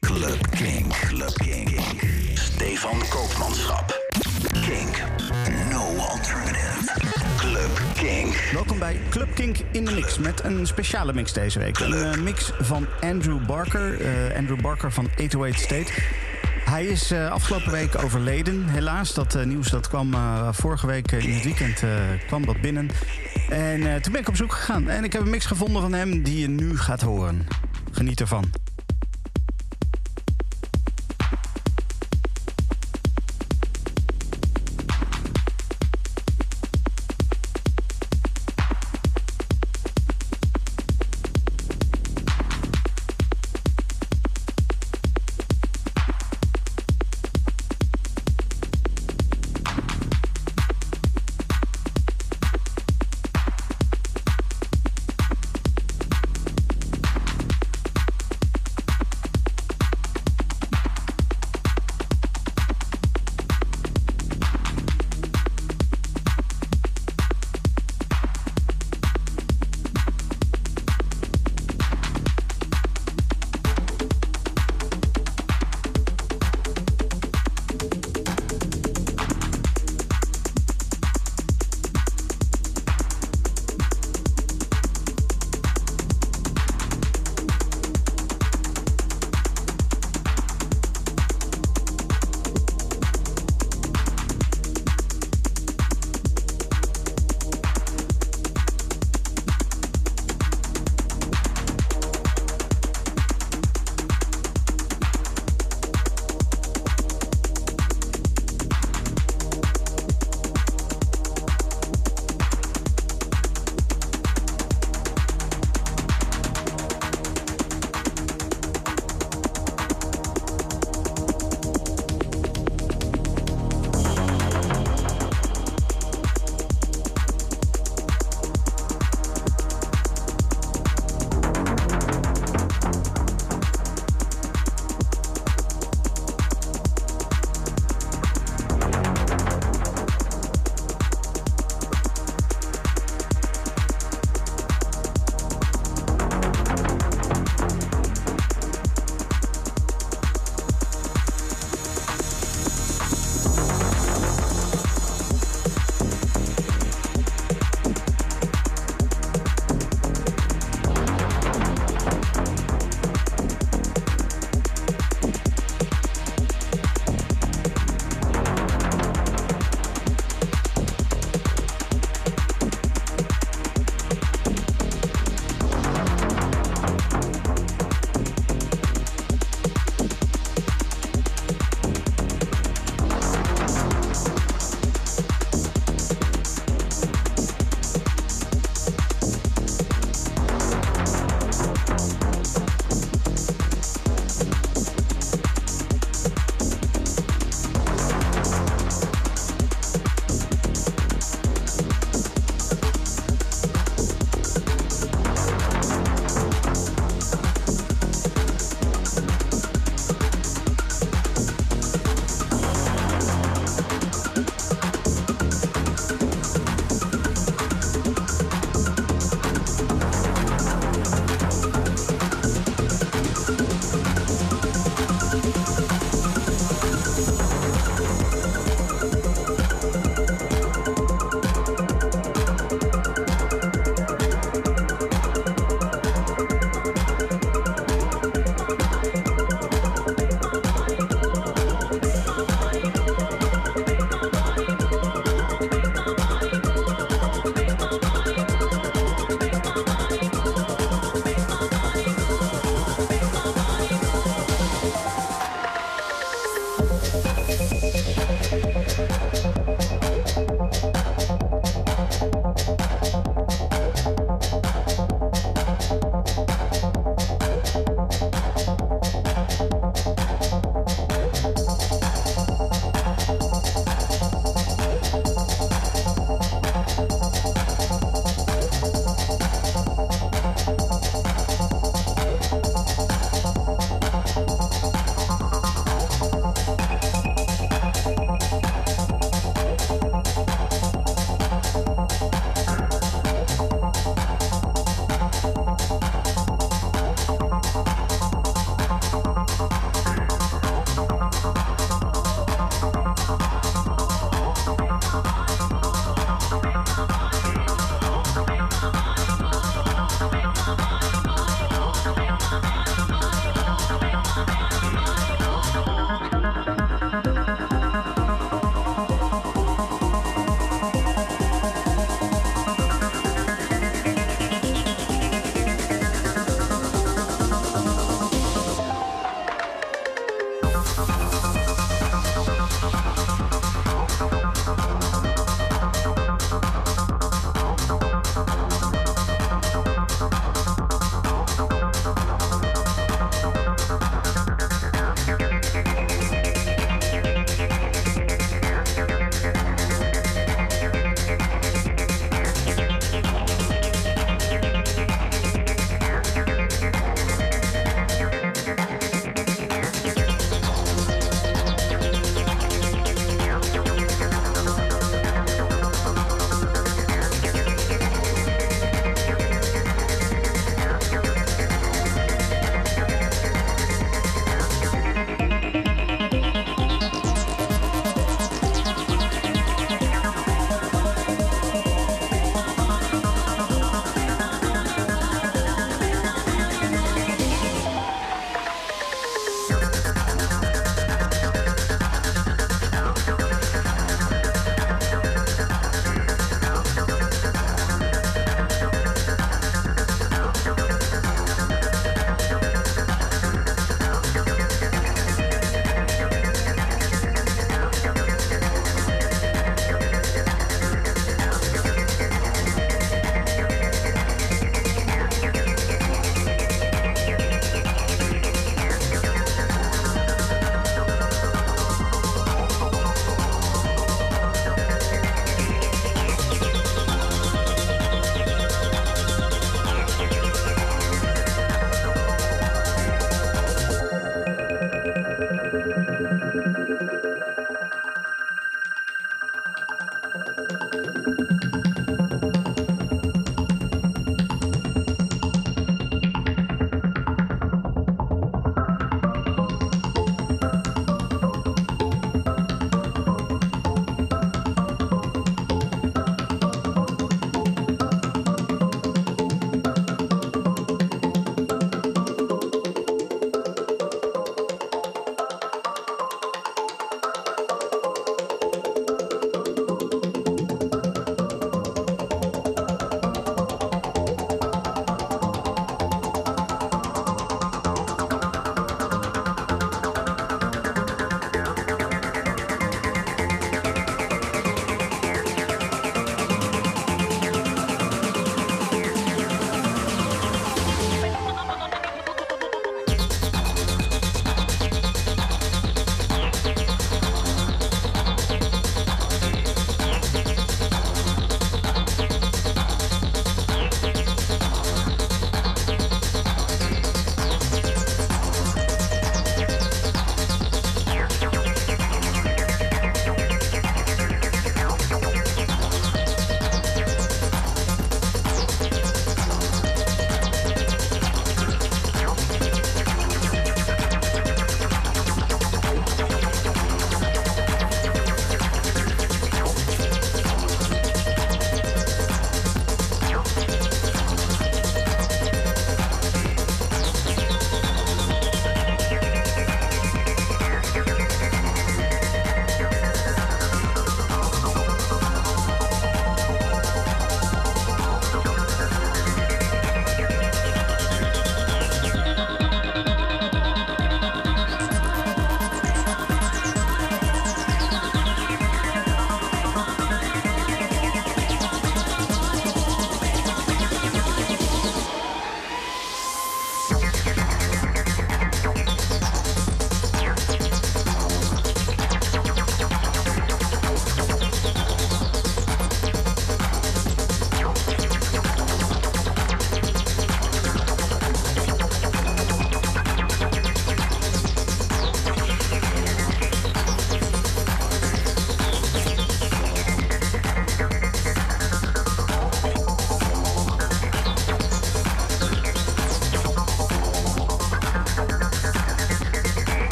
Club Kink. Club Kink. Stefan Koopmanschap. Kink. No alternative. Club Kink. Welkom bij Club Kink in de Mix met een speciale mix deze week. Een eh, mix van Andrew Barker, eh, Andrew Barker van 808 State. Hij is eh, afgelopen week overleden. Helaas, dat nieuws dat kwam vorige week in het weekend kwam dat binnen. En eh, toen ben ik op zoek gegaan. En ik heb een mix gevonden van hem die je nu gaat horen. Geniet ervan.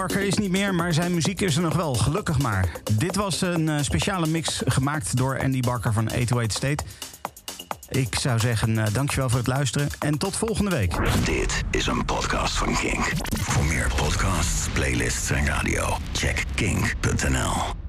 Barker is niet meer, maar zijn muziek is er nog wel. Gelukkig maar. Dit was een uh, speciale mix gemaakt door Andy Barker van 808 State. Ik zou zeggen, uh, dankjewel voor het luisteren en tot volgende week. Dit is een podcast van Kink. Voor meer podcasts, playlists en radio, check kink.nl.